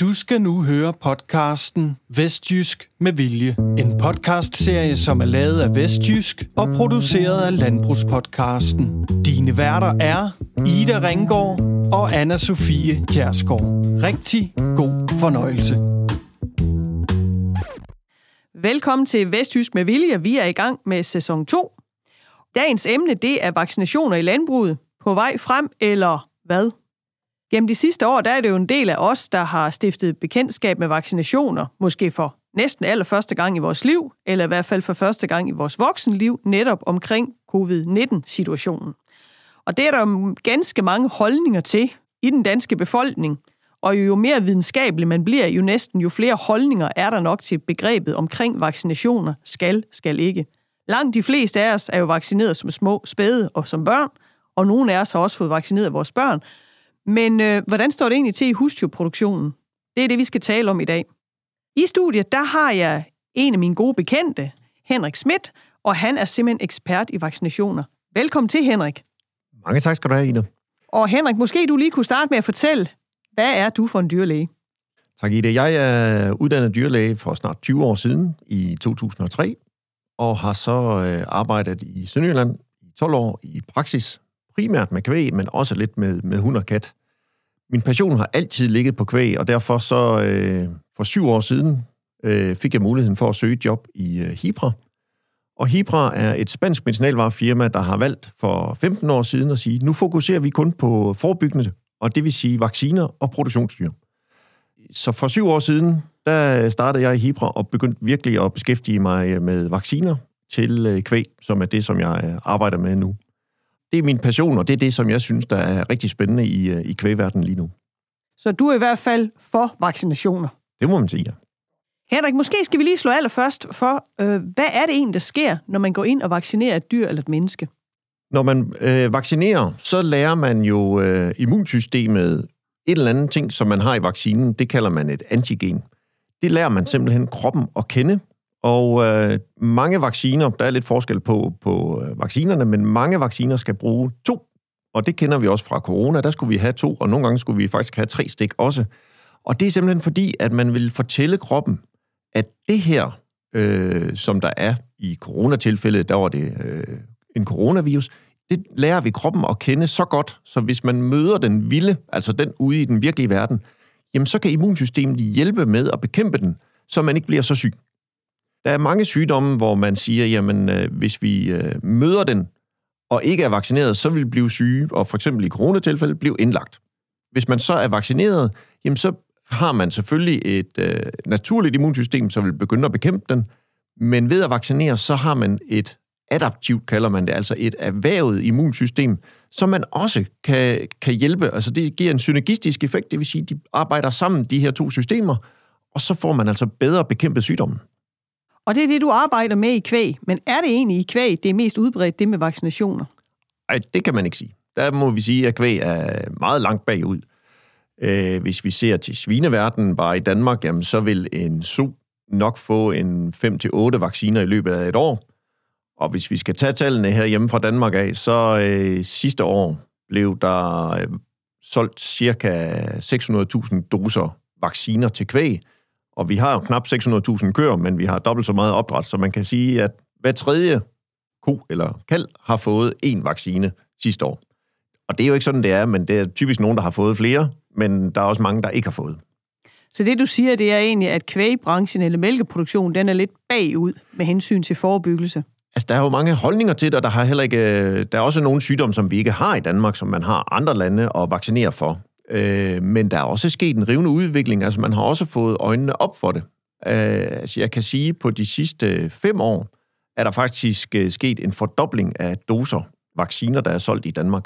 Du skal nu høre podcasten Vestjysk med Vilje. En podcastserie, som er lavet af Vestjysk og produceret af Landbrugspodcasten. Dine værter er Ida Ringgaard og anna Sofie Kjærsgaard. Rigtig god fornøjelse. Velkommen til Vestjysk med Vilje. Vi er i gang med sæson 2. Dagens emne, det er vaccinationer i landbruget. På vej frem, eller hvad? Gennem de sidste år, der er det jo en del af os, der har stiftet bekendtskab med vaccinationer, måske for næsten allerførste gang i vores liv, eller i hvert fald for første gang i vores voksenliv, netop omkring covid-19-situationen. Og det er der jo ganske mange holdninger til i den danske befolkning, og jo mere videnskabelig man bliver, jo næsten jo flere holdninger er der nok til begrebet omkring vaccinationer skal, skal ikke. Langt de fleste af os er jo vaccineret som små spæde og som børn, og nogle af os har også fået vaccineret vores børn, men øh, hvordan står det egentlig til i husdyrproduktionen? Det er det, vi skal tale om i dag. I studiet, der har jeg en af mine gode bekendte, Henrik Schmidt, og han er simpelthen ekspert i vaccinationer. Velkommen til, Henrik. Mange tak skal du have, Ida. Og Henrik, måske du lige kunne starte med at fortælle, hvad er du for en dyrlæge? Tak, Ida. Jeg er uddannet dyrlæge for snart 20 år siden, i 2003, og har så øh, arbejdet i Sønderjylland i 12 år i praksis primært med kvæg, men også lidt med, med hund og kat. Min passion har altid ligget på kvæg, og derfor så øh, for syv år siden øh, fik jeg muligheden for at søge job i øh, Hibra. Og Hibra er et spansk medicinalvarefirma, der har valgt for 15 år siden at sige, nu fokuserer vi kun på forebyggende, og det vil sige vacciner og produktionsdyr. Så for syv år siden, der startede jeg i Hibra og begyndte virkelig at beskæftige mig øh, med vacciner til øh, kvæg, som er det, som jeg øh, arbejder med nu det er min passion, og det er det, som jeg synes, der er rigtig spændende i, øh, i kvægverdenen lige nu. Så du er i hvert fald for vaccinationer? Det må man sige, ja. Henrik, måske skal vi lige slå allerførst for, øh, hvad er det egentlig, der sker, når man går ind og vaccinerer et dyr eller et menneske? Når man øh, vaccinerer, så lærer man jo øh, immunsystemet et eller andet ting, som man har i vaccinen. Det kalder man et antigen. Det lærer man simpelthen kroppen at kende, og øh, mange vacciner, der er lidt forskel på, på øh, vaccinerne, men mange vacciner skal bruge to. Og det kender vi også fra corona. Der skulle vi have to, og nogle gange skulle vi faktisk have tre stik også. Og det er simpelthen fordi, at man vil fortælle kroppen, at det her, øh, som der er i coronatilfældet, der var det øh, en coronavirus, det lærer vi kroppen at kende så godt, så hvis man møder den vilde, altså den ude i den virkelige verden, jamen så kan immunsystemet hjælpe med at bekæmpe den, så man ikke bliver så syg. Der er mange sygdomme, hvor man siger, jamen øh, hvis vi øh, møder den og ikke er vaccineret, så vil vi blive syge, og for eksempel i coronatilfælde blive indlagt. Hvis man så er vaccineret, jamen så har man selvfølgelig et øh, naturligt immunsystem, som vil begynde at bekæmpe den, men ved at vaccinere, så har man et adaptivt, kalder man det, altså et erhvervet immunsystem, som man også kan, kan hjælpe. Altså det giver en synergistisk effekt, det vil sige, de arbejder sammen, de her to systemer, og så får man altså bedre bekæmpet sygdommen. Og det er det, du arbejder med i kvæg. Men er det egentlig i kvæg, det er mest udbredt, det med vaccinationer? Nej, det kan man ikke sige. Der må vi sige, at kvæg er meget langt bagud. Øh, hvis vi ser til svineverdenen bare i Danmark, jamen, så vil en su nok få en 5-8 vacciner i løbet af et år. Og hvis vi skal tage tallene her hjemme fra Danmark af, så øh, sidste år blev der øh, solgt cirka 600.000 doser vacciner til kvæg. Og vi har jo knap 600.000 køer, men vi har dobbelt så meget opdræt, så man kan sige, at hver tredje ko eller kald har fået en vaccine sidste år. Og det er jo ikke sådan, det er, men det er typisk nogen, der har fået flere, men der er også mange, der ikke har fået. Så det, du siger, det er egentlig, at kvægbranchen eller mælkeproduktion, den er lidt bagud med hensyn til forebyggelse? Altså, der er jo mange holdninger til det, og der, har heller ikke, øh, der er også nogle sygdomme, som vi ikke har i Danmark, som man har andre lande at vaccinere for. Øh, men der er også sket en rivende udvikling. Altså, man har også fået øjnene op for det. Øh, altså, jeg kan sige, at på de sidste fem år er der faktisk øh, sket en fordobling af doser vacciner, der er solgt i Danmark.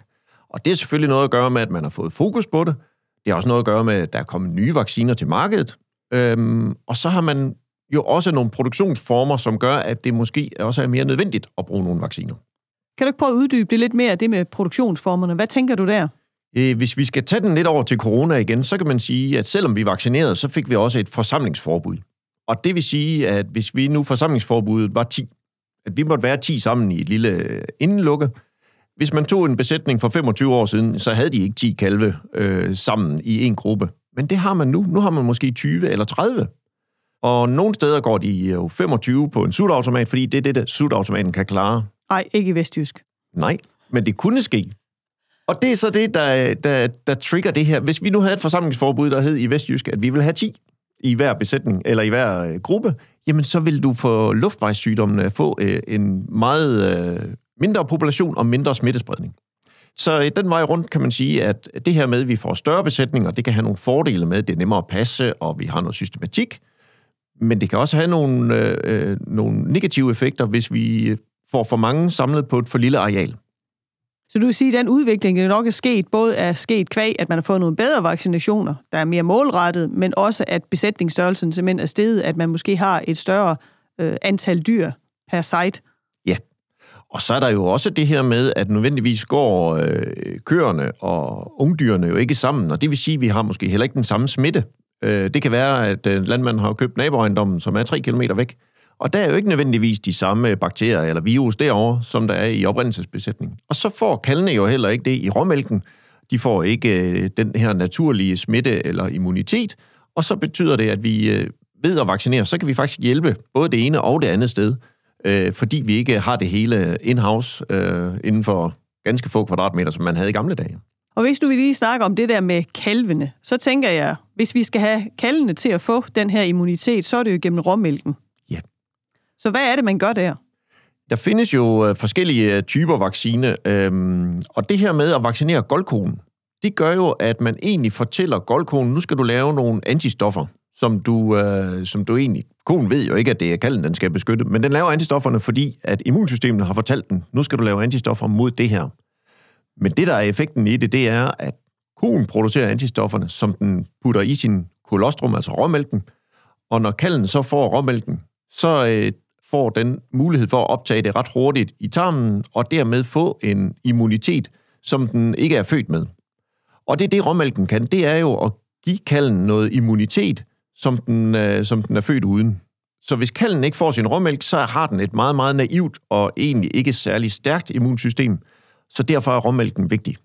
Og det er selvfølgelig noget at gøre med, at man har fået fokus på det. Det har også noget at gøre med, at der er kommet nye vacciner til markedet. Øhm, og så har man jo også nogle produktionsformer, som gør, at det måske også er mere nødvendigt at bruge nogle vacciner. Kan du ikke prøve at uddybe det lidt mere, det med produktionsformerne? Hvad tænker du der? Øh, hvis vi skal tage den lidt over til corona igen, så kan man sige, at selvom vi vaccinerede, så fik vi også et forsamlingsforbud. Og det vil sige, at hvis vi nu forsamlingsforbuddet var 10, at vi måtte være 10 sammen i et lille indenlukke, hvis man tog en besætning for 25 år siden, så havde de ikke 10 kalve øh, sammen i en gruppe. Men det har man nu. Nu har man måske 20 eller 30. Og nogle steder går de jo 25 på en sutautomat, fordi det er det, der sutautomaten kan klare. Nej, ikke i Vestjysk. Nej, men det kunne ske. Og det er så det, der, der, der trigger det her. Hvis vi nu havde et forsamlingsforbud, der hed i Vestjysk, at vi vil have 10 i hver besætning, eller i hver øh, gruppe, jamen så vil du få luftvejssygdommene få øh, en meget øh, mindre population og mindre smittespredning. Så i den vej rundt kan man sige, at det her med, at vi får større besætninger, det kan have nogle fordele med, det er nemmere at passe, og vi har noget systematik. Men det kan også have nogle, øh, øh nogle negative effekter, hvis vi får for mange samlet på et for lille areal. Så du vil sige, at den udvikling der nok er sket, både er sket kvæg, at man har fået nogle bedre vaccinationer, der er mere målrettet, men også at besætningsstørrelsen simpelthen er steget, at man måske har et større øh, antal dyr per site. Ja, og så er der jo også det her med, at nødvendigvis går øh, køerne og ungdyrene jo ikke sammen, og det vil sige, at vi har måske heller ikke den samme smitte. Øh, det kan være, at øh, landmanden har købt naboejendommen, som er 3 km væk, og der er jo ikke nødvendigvis de samme bakterier eller virus derovre, som der er i oprindelsesbesætningen. Og så får kalvene jo heller ikke det i råmælken. De får ikke øh, den her naturlige smitte eller immunitet, og så betyder det, at vi øh, ved at vaccinere, så kan vi faktisk hjælpe både det ene og det andet sted, øh, fordi vi ikke har det hele in-house øh, inden for ganske få kvadratmeter, som man havde i gamle dage. Og hvis du vil lige snakke om det der med kalvene, så tænker jeg, hvis vi skal have kalvene til at få den her immunitet, så er det jo gennem råmælken. Så hvad er det, man gør der? Der findes jo øh, forskellige øh, typer vaccine, øhm, og det her med at vaccinere goldkonen, det gør jo, at man egentlig fortæller goldkonen, nu skal du lave nogle antistoffer, som du, øh, som du egentlig... Konen ved jo ikke, at det er kalden, den skal beskytte, men den laver antistofferne, fordi at immunsystemet har fortalt den, nu skal du lave antistoffer mod det her. Men det, der er effekten i det, det er, at konen producerer antistofferne, som den putter i sin kolostrum, altså råmælken, og når kalden så får råmælken, så øh, får den mulighed for at optage det ret hurtigt i tarmen, og dermed få en immunitet, som den ikke er født med. Og det er det, råmælken kan. Det er jo at give kalden noget immunitet, som den, øh, som den er født uden. Så hvis kalden ikke får sin råmælk, så har den et meget, meget naivt og egentlig ikke særlig stærkt immunsystem. Så derfor er råmælken vigtig.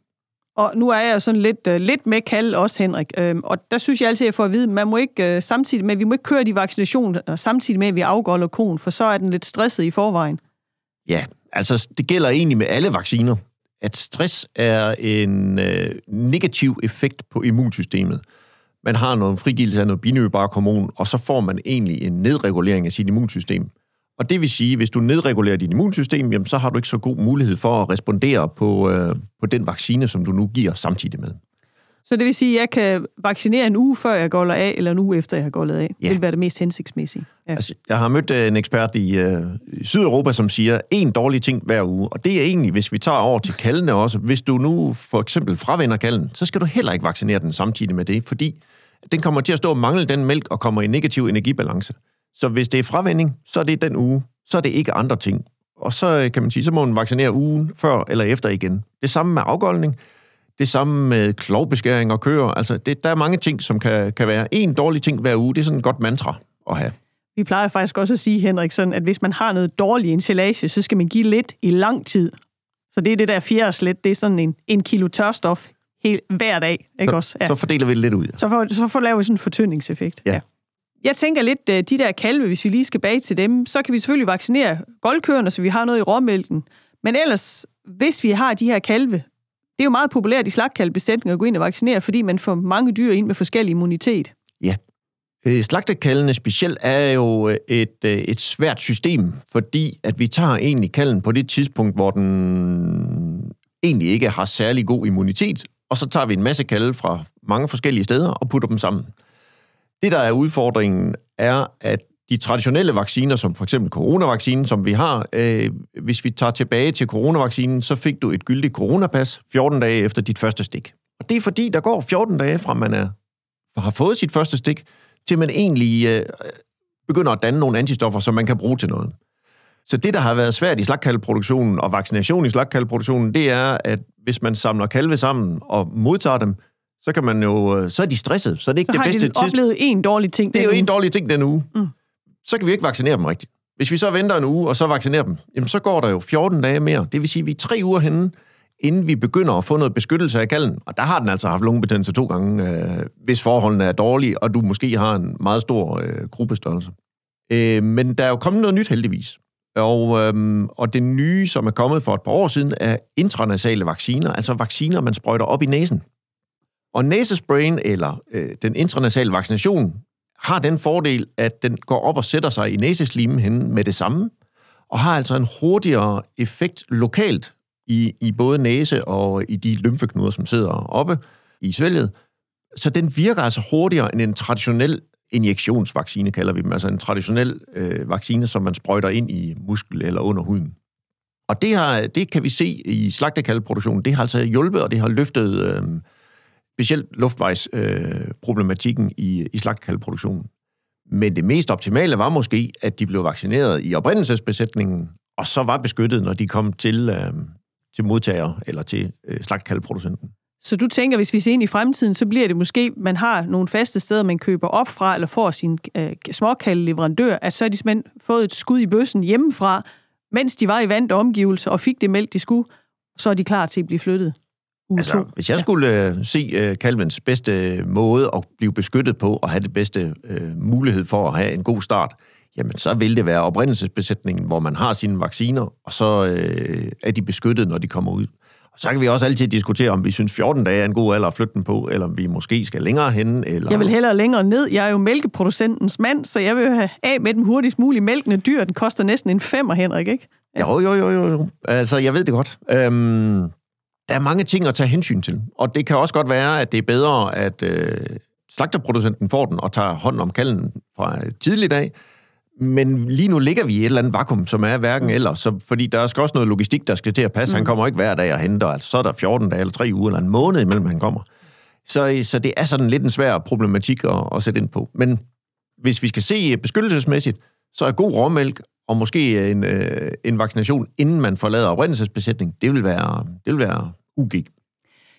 Og nu er jeg sådan lidt, uh, lidt med kald også, Henrik. Uh, og der synes jeg altid, at jeg får at vide, man må ikke, uh, samtidig med, vi må ikke køre de vaccinationer, samtidig med, at vi afgårder konen, for så er den lidt stresset i forvejen. Ja, altså det gælder egentlig med alle vacciner, at stress er en uh, negativ effekt på immunsystemet. Man har noget frigivelse af noget binyrbarkhormon, og så får man egentlig en nedregulering af sit immunsystem. Og det vil sige, hvis du nedregulerer dit immunsystem, jamen, så har du ikke så god mulighed for at respondere på, øh, på den vaccine, som du nu giver samtidig med. Så det vil sige, at jeg kan vaccinere en uge før jeg går af, eller en uge efter jeg har gået af. Ja. Det vil være det mest hensigtsmæssige. Ja. Altså, jeg har mødt øh, en ekspert i, øh, i Sydeuropa, som siger, en dårlig ting hver uge. Og det er egentlig, hvis vi tager over til kaldene også. Hvis du nu for eksempel fravender kalden, så skal du heller ikke vaccinere den samtidig med det, fordi den kommer til at stå og mangle den mælk og kommer i negativ energibalance. Så hvis det er fravending, så er det den uge. Så er det ikke andre ting. Og så kan man sige, så må man vaccinere ugen før eller efter igen. Det samme med afgoldning. Det samme med klovbeskæring og køer. Altså, det, der er mange ting, som kan, kan være en dårlig ting hver uge. Det er sådan et godt mantra at have. Vi plejer faktisk også at sige, Henrik, sådan, at hvis man har noget dårlig ensilage, så skal man give lidt i lang tid. Så det er det der fjerdslet, det er sådan en, en kilo tørstof helt, hver dag. Ikke så, også? Ja. så fordeler vi det lidt ud. Så får, så får lavet sådan en fortyndningseffekt. Ja. ja. Jeg tænker lidt, øh, de der kalve, hvis vi lige skal bage til dem, så kan vi selvfølgelig vaccinere goldkøerne, så vi har noget i råmælken. Men ellers, hvis vi har de her kalve, det er jo meget populært i slagtkalvebesætninger at gå ind og vaccinere, fordi man får mange dyr ind med forskellig immunitet. Ja. Øh, specielt er jo øh, et, øh, et svært system, fordi at vi tager egentlig kalden på det tidspunkt, hvor den egentlig ikke har særlig god immunitet, og så tager vi en masse kalde fra mange forskellige steder og putter dem sammen. Det, der er udfordringen, er, at de traditionelle vacciner, som for eksempel coronavaccinen, som vi har, øh, hvis vi tager tilbage til coronavaccinen, så fik du et gyldigt coronapas 14 dage efter dit første stik. Og det er fordi, der går 14 dage fra man er, har fået sit første stik, til man egentlig øh, begynder at danne nogle antistoffer, som man kan bruge til noget. Så det, der har været svært i slagkalveproduktionen og vaccination i slagkalveproduktionen, det er, at hvis man samler kalve sammen og modtager dem, så kan man jo, øh, så er de stresset, så er det ikke så det bedste tidspunkt. Så har de oplevet en dårlig ting Det er jo en dårlig ting den uge. Mm. Så kan vi ikke vaccinere dem rigtigt. Hvis vi så venter en uge, og så vaccinerer dem, jamen så går der jo 14 dage mere. Det vil sige, at vi er tre uger henne, inden vi begynder at få noget beskyttelse af kalden. Og der har den altså haft lungebetændelse to gange, øh, hvis forholdene er dårlige, og du måske har en meget stor øh, gruppestørrelse. Øh, men der er jo kommet noget nyt heldigvis. Og, øhm, og det nye, som er kommet for et par år siden, er intranasale vacciner, altså vacciner, man sprøjter op i næsen. Og næsesprayen, eller øh, den intranasale vaccination, har den fordel, at den går op og sætter sig i næseslimen hen med det samme, og har altså en hurtigere effekt lokalt i, i både næse og i de lymfeknuder, som sidder oppe i svælget. Så den virker altså hurtigere end en traditionel injektionsvaccine, kalder vi dem, altså en traditionel øh, vaccine, som man sprøjter ind i muskel eller under huden. Og det, har, det kan vi se i slagtekaldeproduktionen. Det har altså hjulpet, og det har løftet øh, specielt luftvejsproblematikken øh, i, i slagtekaldeproduktionen. Men det mest optimale var måske, at de blev vaccineret i oprindelsesbesætningen, og så var beskyttet, når de kom til, øh, til modtager eller til øh, slagtekaldproducenten. Så du tænker, hvis vi ser ind i fremtiden, så bliver det måske, man har nogle faste steder, man køber op fra, eller får sin øh, småkaldeleverandør, at så har de simpelthen fået et skud i bøssen hjemmefra, mens de var i vant omgivelser og fik det mælk, de skulle, så er de klar til at blive flyttet. Altså, hvis jeg skulle øh, se øh, kalvens bedste måde at blive beskyttet på og have det bedste øh, mulighed for at have en god start, jamen så vil det være oprindelsesbesætningen, hvor man har sine vacciner, og så øh, er de beskyttet, når de kommer ud. Og så kan vi også altid diskutere, om vi synes 14 dage er en god alder at flytte den på, eller om vi måske skal længere hen. Eller... Jeg vil hellere længere ned. Jeg er jo mælkeproducentens mand, så jeg vil have af med den hurtigst mulige mælkende dyr. Den koster næsten en femmer, Henrik, ikke? Ja. Jo, jo, jo, jo, jo. Altså, jeg ved det godt. Øhm, der er mange ting at tage hensyn til. Og det kan også godt være, at det er bedre, at øh, slagterproducenten får den og tager hånd om kalden fra tidlig dag, men lige nu ligger vi i et eller andet vakuum, som er hverken mm. eller, så, fordi der skal også noget logistik, der skal til at passe. Mm. Han kommer ikke hver dag og henter, altså så er der 14 dage eller 3 uger eller en måned imellem, han kommer. Så, så det er sådan lidt en svær problematik at, at sætte ind på. Men hvis vi skal se beskyttelsesmæssigt, så er god råmælk og måske en, øh, en vaccination, inden man forlader oprindelsesbesætning, det vil være, det vil være ugik.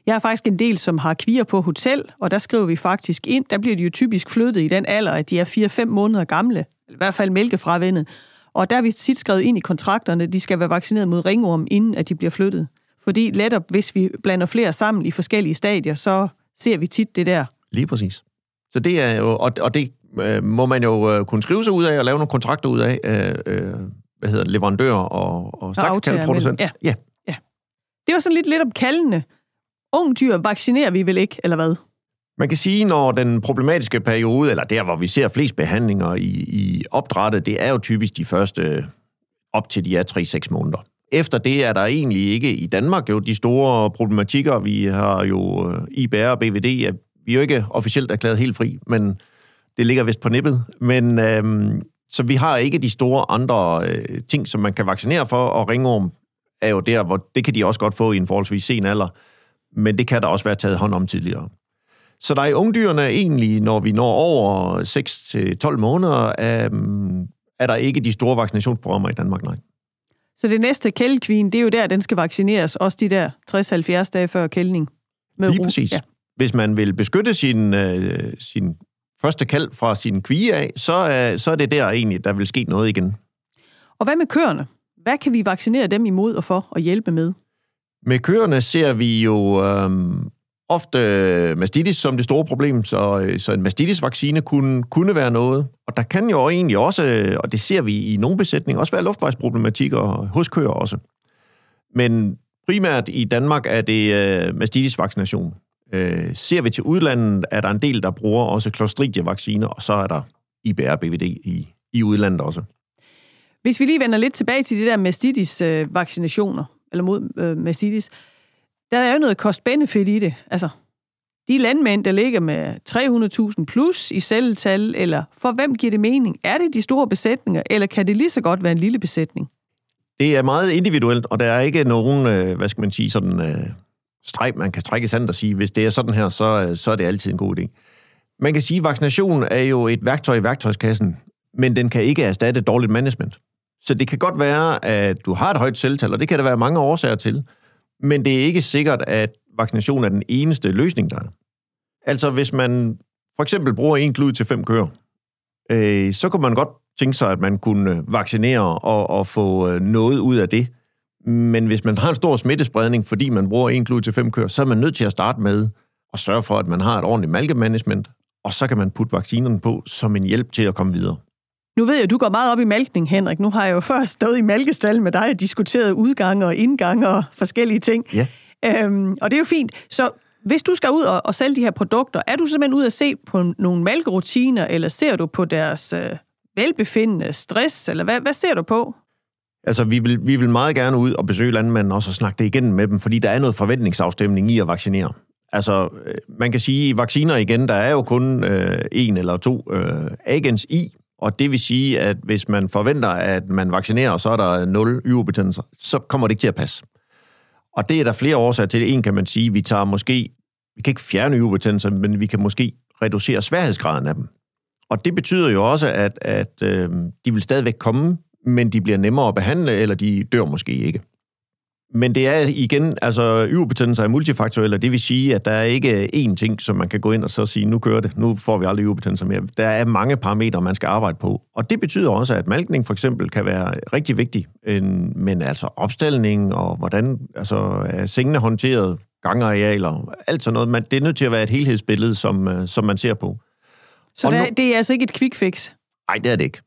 Jeg har faktisk en del, som har kvier på hotel, og der skriver vi faktisk ind, der bliver de jo typisk flyttet i den alder, at de er 4-5 måneder gamle, i hvert fald mælkefravendet. Og der har vi tit skrevet ind i kontrakterne, at de skal være vaccineret mod ringorm, inden at de bliver flyttet. Fordi letop, hvis vi blander flere sammen i forskellige stadier, så ser vi tit det der. Lige præcis. Så det er jo, og, og det øh, må man jo øh, kunne skrive sig ud af og lave nogle kontrakter ud af, øh, øh, hvad hedder leverandører og, og slagtekaldeproducenter. Ja. ja. ja. Det var sådan lidt lidt om kaldende. Ung dyr vaccinerer vi vel ikke, eller hvad? Man kan sige, når den problematiske periode, eller der, hvor vi ser flest behandlinger i, i opdrættet, det er jo typisk de første op til de er 3-6 måneder. Efter det er der egentlig ikke i Danmark jo de store problematikker. Vi har jo øh, IBR og BVD, vi er jo ikke officielt erklæret helt fri, men det ligger vist på nippet. Men øhm, så vi har ikke de store andre øh, ting, som man kan vaccinere for, og ringorm er jo der, hvor det kan de også godt få i en forholdsvis sen alder, men det kan der også være taget hånd om tidligere. Så der er ungdyrene egentlig, når vi når over 6-12 måneder, øhm, er der ikke de store vaccinationsprogrammer i Danmark, nej. Så det næste kældekvin, det er jo der, den skal vaccineres, også de der 60-70 dage før kældning. Med Lige præcis. Ja. Hvis man vil beskytte sin, øh, sin første kald fra sin kvige af, så, øh, så er det der egentlig, der vil ske noget igen. Og hvad med køerne? Hvad kan vi vaccinere dem imod og for at hjælpe med? Med køerne ser vi jo øhm, ofte mastitis som det store problem, så, øh, så en mastitis-vaccine kunne, kunne være noget. Og der kan jo egentlig også, og det ser vi i nogle besætninger, også være luftvejsproblematikker hos køer også. Men primært i Danmark er det øh, mastitis-vaccination. Øh, ser vi til udlandet, er der en del, der bruger også Clostridia-vacciner, og så er der IBR-BVD i, i udlandet også. Hvis vi lige vender lidt tilbage til de der mastitis-vaccinationer, eller mod øh, mastitis, der er jo noget cost-benefit i det. Altså, de landmænd, der ligger med 300.000 plus i celletal, eller for hvem giver det mening? Er det de store besætninger, eller kan det lige så godt være en lille besætning? Det er meget individuelt, og der er ikke nogen, øh, hvad skal man sige, sådan øh, streg, man kan trække i sandet og sige, hvis det er sådan her, så, så er det altid en god idé. Man kan sige, at vaccination er jo et værktøj i værktøjskassen, men den kan ikke erstatte dårligt management. Så det kan godt være, at du har et højt celletal, og det kan der være mange årsager til. Men det er ikke sikkert, at vaccination er den eneste løsning, der er. Altså, hvis man for eksempel bruger en klud til fem køer, øh, så kunne man godt tænke sig, at man kunne vaccinere og, og få øh, noget ud af det. Men hvis man har en stor smittespredning, fordi man bruger en klud til fem køer, så er man nødt til at starte med at sørge for, at man har et ordentligt malkemanagement, og så kan man putte vaccinerne på som en hjælp til at komme videre. Nu ved jeg, at du går meget op i malkning, Henrik. Nu har jeg jo først stået i malkestallen med dig og diskuteret udgange og indgange og forskellige ting. Ja. Øhm, og det er jo fint. Så hvis du skal ud og, og sælge de her produkter, er du simpelthen ud at se på nogle malkerutiner, eller ser du på deres øh, velbefindende, stress, eller hvad, hvad ser du på? Altså, vi vil, vi vil meget gerne ud og besøge landmændene også og snakke det igennem med dem, fordi der er noget forventningsafstemning i at vaccinere. Altså, øh, man kan sige, at vacciner igen, der er jo kun øh, en eller to øh, agens i, og det vil sige, at hvis man forventer, at man vaccinerer, så er der nul yverbetændelser, så kommer det ikke til at passe. Og det er der flere årsager til. En kan man sige, vi tager måske, vi kan ikke fjerne yverbetændelser, men vi kan måske reducere sværhedsgraden af dem. Og det betyder jo også, at, at øh, de vil stadigvæk komme, men de bliver nemmere at behandle, eller de dør måske ikke. Men det er igen, altså yverbetændelser er multifaktuelle, og det vil sige, at der er ikke én ting, som man kan gå ind og så sige, nu kører det, nu får vi aldrig yverbetændelser mere. Der er mange parametre, man skal arbejde på. Og det betyder også, at malkning for eksempel kan være rigtig vigtig, men altså opstilling og hvordan altså, er sengene håndteret, gangarealer, alt sådan noget, man, det er nødt til at være et helhedsbillede, som, øh, som man ser på. Så der, nu, det er altså ikke et quick fix? Nej, det er det ikke.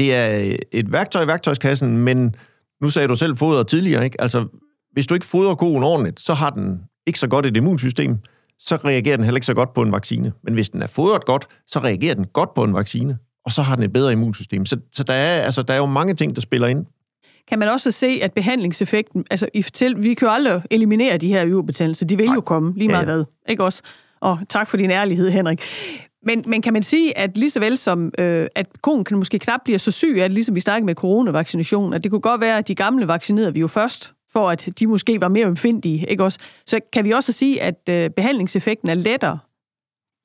Det er et værktøj i værktøjskassen, men nu sagde du selv foder tidligere, ikke? Altså, hvis du ikke fodrer koen ordentligt, så har den ikke så godt et immunsystem, så reagerer den heller ikke så godt på en vaccine. Men hvis den er fodret godt, så reagerer den godt på en vaccine, og så har den et bedre immunsystem. Så, så der, er, altså, der er jo mange ting, der spiller ind. Kan man også se, at behandlingseffekten, altså i fortæl, vi kan jo aldrig eliminere de her yverbetændelser, de vil Nej. jo komme, lige meget ja, ja. hvad, ikke også? Og tak for din ærlighed, Henrik. Men, men kan man sige, at lige så vel som, øh, at konen kan måske knap blive så syg det, ligesom vi snakkede med coronavaccination, at det kunne godt være, at de gamle vaccinerede vi jo først, for at de måske var mere omfindige, ikke også? Så kan vi også sige, at øh, behandlingseffekten er lettere?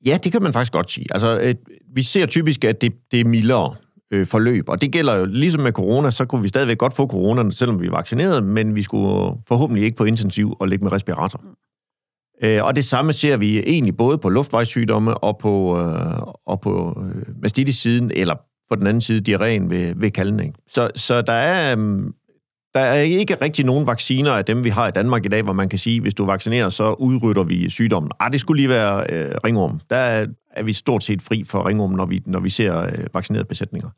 Ja, det kan man faktisk godt sige. Altså, øh, vi ser typisk, at det, det er mildere øh, forløb, og det gælder jo ligesom med corona, så kunne vi stadigvæk godt få corona, selvom vi er vaccineret, men vi skulle forhåbentlig ikke på intensiv og ligge med respirator. Mm. Øh, og det samme ser vi egentlig både på luftvejssygdomme og på, øh, og på øh, mastitis-siden, eller på den anden side diarréen ved, ved kaldning. Så, så der er øh, der er ikke rigtig nogen vacciner af dem, vi har i Danmark i dag, hvor man kan sige, hvis du vaccinerer, så udrytter vi sygdommen. Ah, det skulle lige være øh, ringorm. Der er, er vi stort set fri for ringorm, når vi, når vi ser øh, vaccinerede besætninger.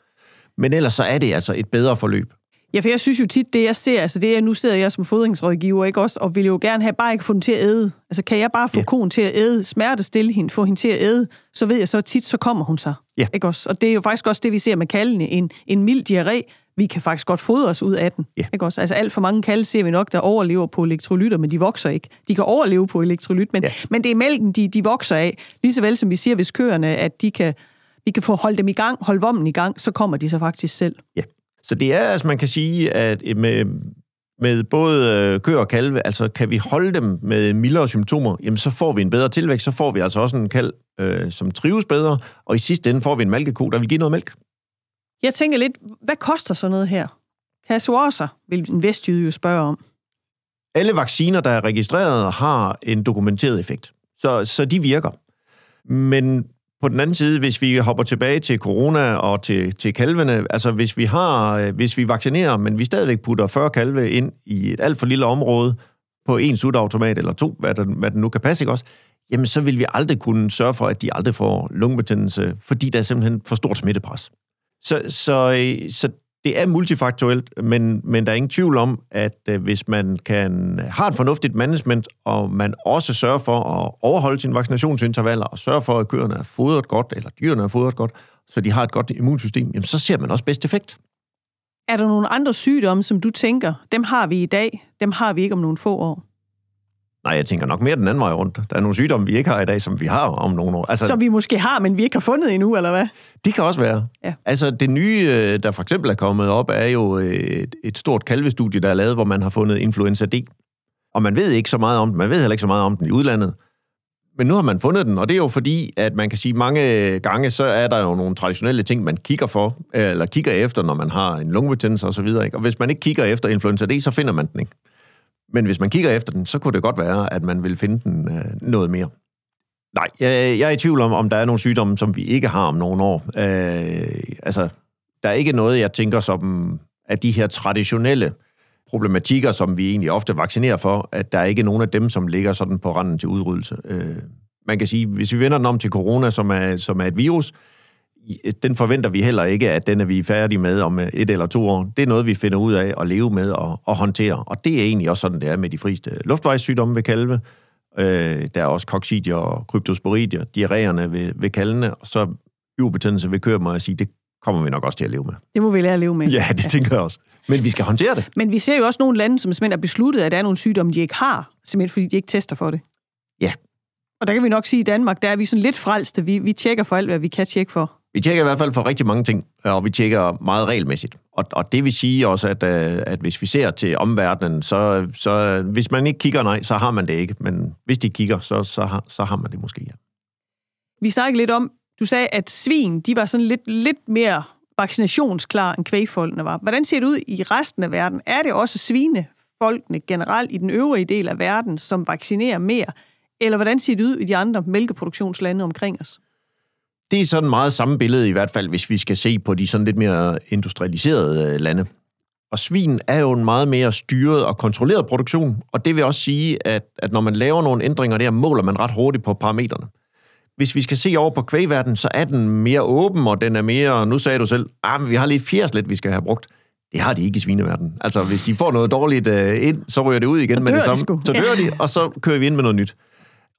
Men ellers så er det altså et bedre forløb. Ja, for jeg synes jo tit, det jeg ser, altså det er, nu sidder jeg som fodringsrådgiver, ikke også, og vil jo gerne have, bare ikke få den til at æde. Altså kan jeg bare få ja. konen til at æde, smerte stille hende, få hende til at æde, så ved jeg så tit, så kommer hun sig. Ja. Ikke også? Og det er jo faktisk også det, vi ser med kaldene. En, en mild diarré, vi kan faktisk godt fodre os ud af den. Ja. Ikke også? Altså alt for mange kalde ser vi nok, der overlever på elektrolytter, men de vokser ikke. De kan overleve på elektrolyt, men, ja. men det er mælken, de, de vokser af. Lige så vel som vi siger, hvis køerne, at de kan, vi kan få holdt dem i gang, holde vommen i gang, så kommer de så faktisk selv. Ja. Så det er, altså man kan sige, at med, med både øh, køer og kalve, altså kan vi holde dem med mildere symptomer, jamen så får vi en bedre tilvækst, så får vi altså også en kalv, øh, som trives bedre, og i sidste ende får vi en mælkeko, der vil give noget mælk. Jeg tænker lidt, hvad koster så noget her? Kasuarser, vil en vestjyde jo spørge om. Alle vacciner, der er registreret, har en dokumenteret effekt. Så, så de virker. Men på den anden side, hvis vi hopper tilbage til corona og til, til kalvene, altså hvis vi har, øh, hvis vi vaccinerer, men vi stadigvæk putter 40 kalve ind i et alt for lille område på en sutautomat eller to, hvad, der, hvad den nu kan passe, ikke også? Jamen, så vil vi aldrig kunne sørge for, at de aldrig får lungebetændelse, fordi der er simpelthen for stort smittepres. Så, så, øh, så det er multifaktuelt, men, men der er ingen tvivl om, at øh, hvis man kan har et fornuftigt management, og man også sørger for at overholde sine vaccinationsintervaller, og sørge for, at køerne er fodret godt, eller dyrene er fodret godt, så de har et godt immunsystem, jamen så ser man også bedst effekt. Er der nogle andre sygdomme, som du tænker, dem har vi i dag, dem har vi ikke om nogle få år? Nej, jeg tænker nok mere den anden vej rundt. Der er nogle sygdomme, vi ikke har i dag, som vi har om nogle år. Altså, som vi måske har, men vi ikke har fundet endnu, eller hvad? Det kan også være. Ja. Altså det nye, øh, der for eksempel er kommet op, er jo øh, et, et stort kalvestudie, der er lavet, hvor man har fundet influenza D. Og man ved ikke så meget om den. Man ved heller ikke så meget om den i udlandet. Men nu har man fundet den, og det er jo fordi, at man kan sige, mange gange, så er der jo nogle traditionelle ting, man kigger for, eller kigger efter, når man har en lungebetændelse osv. Og, og hvis man ikke kigger efter influenza D, så finder man den ikke. Men hvis man kigger efter den, så kunne det godt være, at man vil finde den øh, noget mere. Nej, jeg, jeg er i tvivl om, om der er nogle sygdomme, som vi ikke har om nogle år. Øh, altså, der er ikke noget, jeg tænker som af de her traditionelle problematikker, som vi egentlig ofte vaccinerer for, at der er ikke nogen af dem, som ligger sådan på randen til udryddelse. Øh, man kan sige, hvis vi vender den om til corona, som er, som er et virus, den forventer vi heller ikke, at den er vi færdige med om et eller to år. Det er noget, vi finder ud af at leve med og, og håndtere. Og det er egentlig også sådan, det er med de frieste luftvejssygdomme ved kalve. Øh, der er også koksidier og kryptosporidier, diarréerne ved, ved kalvene, og så ubetændelse ved køer, må jeg sige, det kommer vi nok også til at leve med. Det må vi lære at leve med. Ja, det ja. tænker jeg også. Men vi skal håndtere det. Men vi ser jo også nogle lande, som simpelthen har besluttet, at der er nogle sygdomme, de ikke har, simpelthen fordi de ikke tester for det. Ja. Og der kan vi nok sige, at i Danmark, der er vi sådan lidt frelste. Vi, vi tjekker for alt, hvad vi kan tjekke for. Vi tjekker i hvert fald for rigtig mange ting, og vi tjekker meget regelmæssigt. Og, og det vil sige også, at, øh, at hvis vi ser til omverdenen, så, så hvis man ikke kigger, nej, så har man det ikke. Men hvis de kigger, så, så, har, så har man det måske, ja. Vi snakkede lidt om, du sagde, at svin, de var sådan lidt, lidt mere vaccinationsklar, end kvægfolkene var. Hvordan ser det ud i resten af verden? Er det også svinefolkene generelt i den øvrige del af verden, som vaccinerer mere? Eller hvordan ser det ud i de andre mælkeproduktionslande omkring os? Det er sådan meget samme billede i hvert fald, hvis vi skal se på de sådan lidt mere industrialiserede øh, lande. Og svin er jo en meget mere styret og kontrolleret produktion, og det vil også sige, at, at når man laver nogle ændringer der, måler man ret hurtigt på parametrene. Hvis vi skal se over på kvægverden, så er den mere åben, og den er mere, nu sagde du selv, ah, vi har lige fjerslet, vi skal have brugt. Det har de ikke i svineverdenen. Altså, hvis de får noget dårligt uh, ind, så ryger det ud igen med det samme. De så dør de, og så kører vi ind med noget nyt.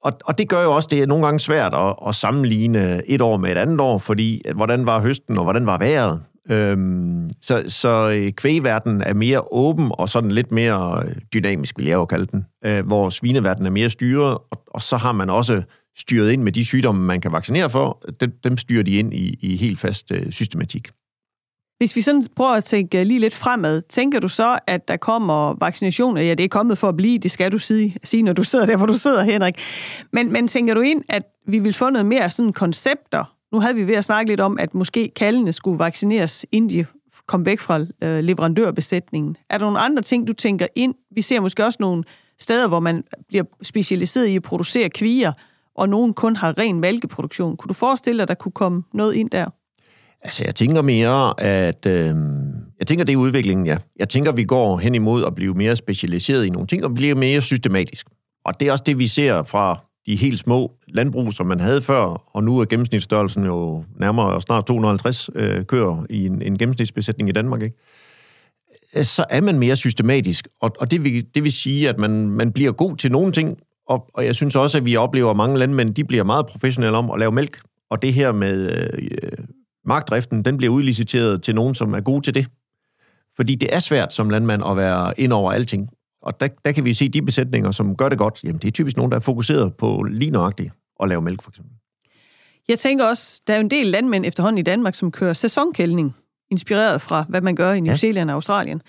Og, og det gør jo også, det er nogle gange svært at, at sammenligne et år med et andet år, fordi at, hvordan var høsten, og hvordan var vejret? Øhm, så, så øh, kvægverdenen er mere åben og sådan lidt mere øh, dynamisk, vil jeg jo kalde den, øh, hvor svineverdenen er mere styret, og, og så har man også styret ind med de sygdomme, man kan vaccinere for, dem, dem styrer de ind i, i helt fast øh, systematik. Hvis vi sådan prøver at tænke øh, lige lidt fremad, tænker du så, at der kommer vaccinationer? Ja, det er kommet for at blive, det skal du sige, sige når du sidder der, hvor du sidder, Henrik. Men, men tænker du ind, at vi vil få noget mere sådan koncepter? Nu havde vi ved at snakke lidt om, at måske kaldene skulle vaccineres, inden de kom væk fra øh, leverandørbesætningen. Er der nogle andre ting, du tænker ind? Vi ser måske også nogle steder, hvor man bliver specialiseret i at producere kvier, og nogen kun har ren mælkeproduktion. Kunne du forestille dig, at der kunne komme noget ind der? Altså, jeg tænker mere, at... Øh, jeg tænker, det er udviklingen, ja. Jeg tænker, vi går hen imod at blive mere specialiseret i nogle ting, og blive mere systematisk. Og det er også det, vi ser fra de helt små landbrug, som man havde før, og nu er gennemsnitsstørrelsen jo nærmere snart 250 øh, køer i en, en gennemsnitsbesætning i Danmark, ikke? Øh, så er man mere systematisk, og, og det, vil, det vil sige, at man, man bliver god til nogle ting, og, og jeg synes også, at vi oplever, at mange landmænd de bliver meget professionelle om at lave mælk, og det her med øh, markdriften, den bliver udliciteret til nogen, som er gode til det. Fordi det er svært som landmand at være ind over alting. Og der, der kan vi se de besætninger, som gør det godt. Jamen, det er typisk nogen, der er fokuseret på lige nøjagtigt at lave mælk, for eksempel. Jeg tænker også, der er jo en del landmænd efterhånden i Danmark, som kører sæsonkældning, inspireret fra, hvad man gør i New Zealand og Australien.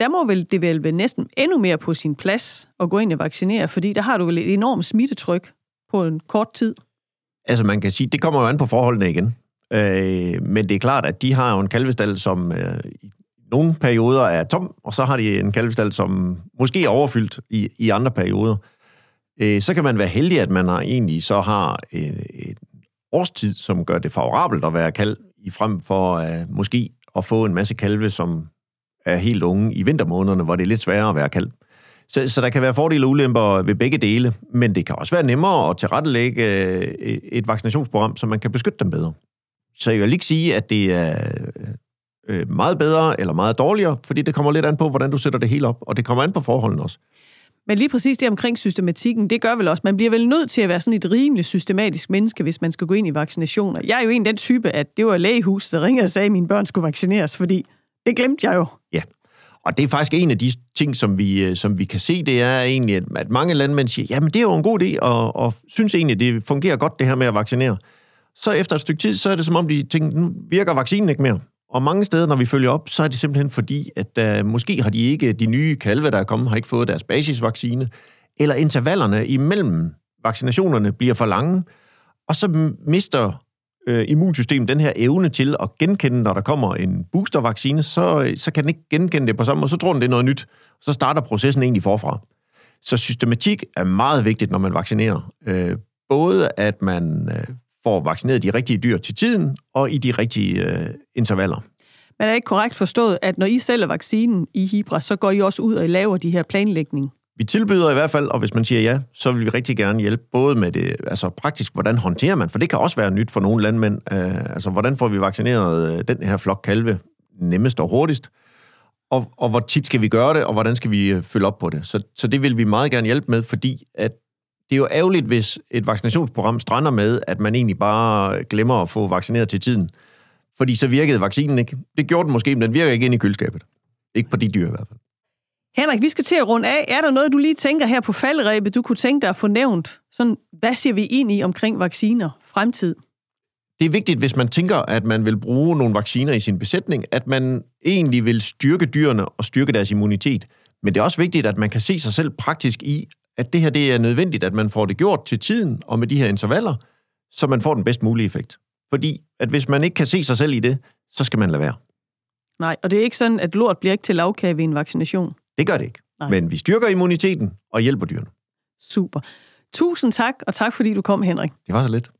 Der må vel det vel være næsten endnu mere på sin plads at gå ind og vaccinere, fordi der har du vel et enormt smittetryk på en kort tid. Altså man kan sige, det kommer jo an på forholdene igen. Øh, men det er klart, at de har jo en kalvestal, som øh, i nogle perioder er tom, og så har de en kalvestal, som måske er overfyldt i, i andre perioder. Øh, så kan man være heldig, at man har egentlig så har en, en årstid, som gør det favorabelt at være kalv, i frem for øh, måske at få en masse kalve, som er helt unge i vintermånederne, hvor det er lidt sværere at være kalv. Så, så der kan være fordele og ulemper ved begge dele, men det kan også være nemmere at tilrettelægge øh, et vaccinationsprogram, så man kan beskytte dem bedre. Så jeg vil ikke sige, at det er øh, meget bedre eller meget dårligere, fordi det kommer lidt an på, hvordan du sætter det hele op, og det kommer an på forholdene også. Men lige præcis det omkring systematikken, det gør vel også, man bliver vel nødt til at være sådan et rimeligt systematisk menneske, hvis man skal gå ind i vaccinationer. Jeg er jo en den type, at det var lægehus, der ringede og sagde, at mine børn skulle vaccineres, fordi det glemte jeg jo. Ja, og det er faktisk en af de ting, som vi, øh, som vi kan se, det er egentlig, at mange landmænd siger, jamen det er jo en god idé, og, og synes egentlig, det fungerer godt det her med at vaccinere. Så efter et stykke tid, så er det som om, de tænker, nu virker vaccinen ikke mere. Og mange steder, når vi følger op, så er det simpelthen fordi, at uh, måske har de ikke, de nye kalve, der er kommet, har ikke fået deres basisvaccine, eller intervallerne imellem vaccinationerne bliver for lange, og så mister øh, immunsystemet den her evne til at genkende, når der kommer en boostervaccine, så, øh, så kan den ikke genkende det på samme måde, så tror den, det er noget nyt. Så starter processen egentlig forfra. Så systematik er meget vigtigt, når man vaccinerer. Øh, både at man øh, får vaccineret de rigtige dyr til tiden, og i de rigtige øh, intervaller. Men er det ikke korrekt forstået, at når I sælger vaccinen i Hibra, så går I også ud og I laver de her planlægning? Vi tilbyder i hvert fald, og hvis man siger ja, så vil vi rigtig gerne hjælpe både med det, altså praktisk, hvordan håndterer man, for det kan også være nyt for nogle landmænd. Uh, altså, hvordan får vi vaccineret øh, den her flok kalve nemmest og hurtigst? Og, og hvor tit skal vi gøre det, og hvordan skal vi øh, følge op på det? Så, så det vil vi meget gerne hjælpe med, fordi at det er jo ærgerligt, hvis et vaccinationsprogram strander med, at man egentlig bare glemmer at få vaccineret til tiden. Fordi så virkede vaccinen ikke. Det gjorde den måske, men den virker ikke ind i køleskabet. Ikke på de dyr i hvert fald. Henrik, vi skal til at runde af. Er der noget, du lige tænker her på faldrebet, du kunne tænke dig at få nævnt? Sådan, hvad siger vi ind i omkring vacciner fremtid? Det er vigtigt, hvis man tænker, at man vil bruge nogle vacciner i sin besætning, at man egentlig vil styrke dyrene og styrke deres immunitet. Men det er også vigtigt, at man kan se sig selv praktisk i, at det her det er nødvendigt, at man får det gjort til tiden og med de her intervaller, så man får den bedst mulige effekt. Fordi at hvis man ikke kan se sig selv i det, så skal man lade være. Nej, og det er ikke sådan, at lort bliver ikke til lavkage ved en vaccination. Det gør det ikke. Nej. Men vi styrker immuniteten og hjælper dyrene. Super. Tusind tak, og tak fordi du kom, Henrik. Det var så lidt.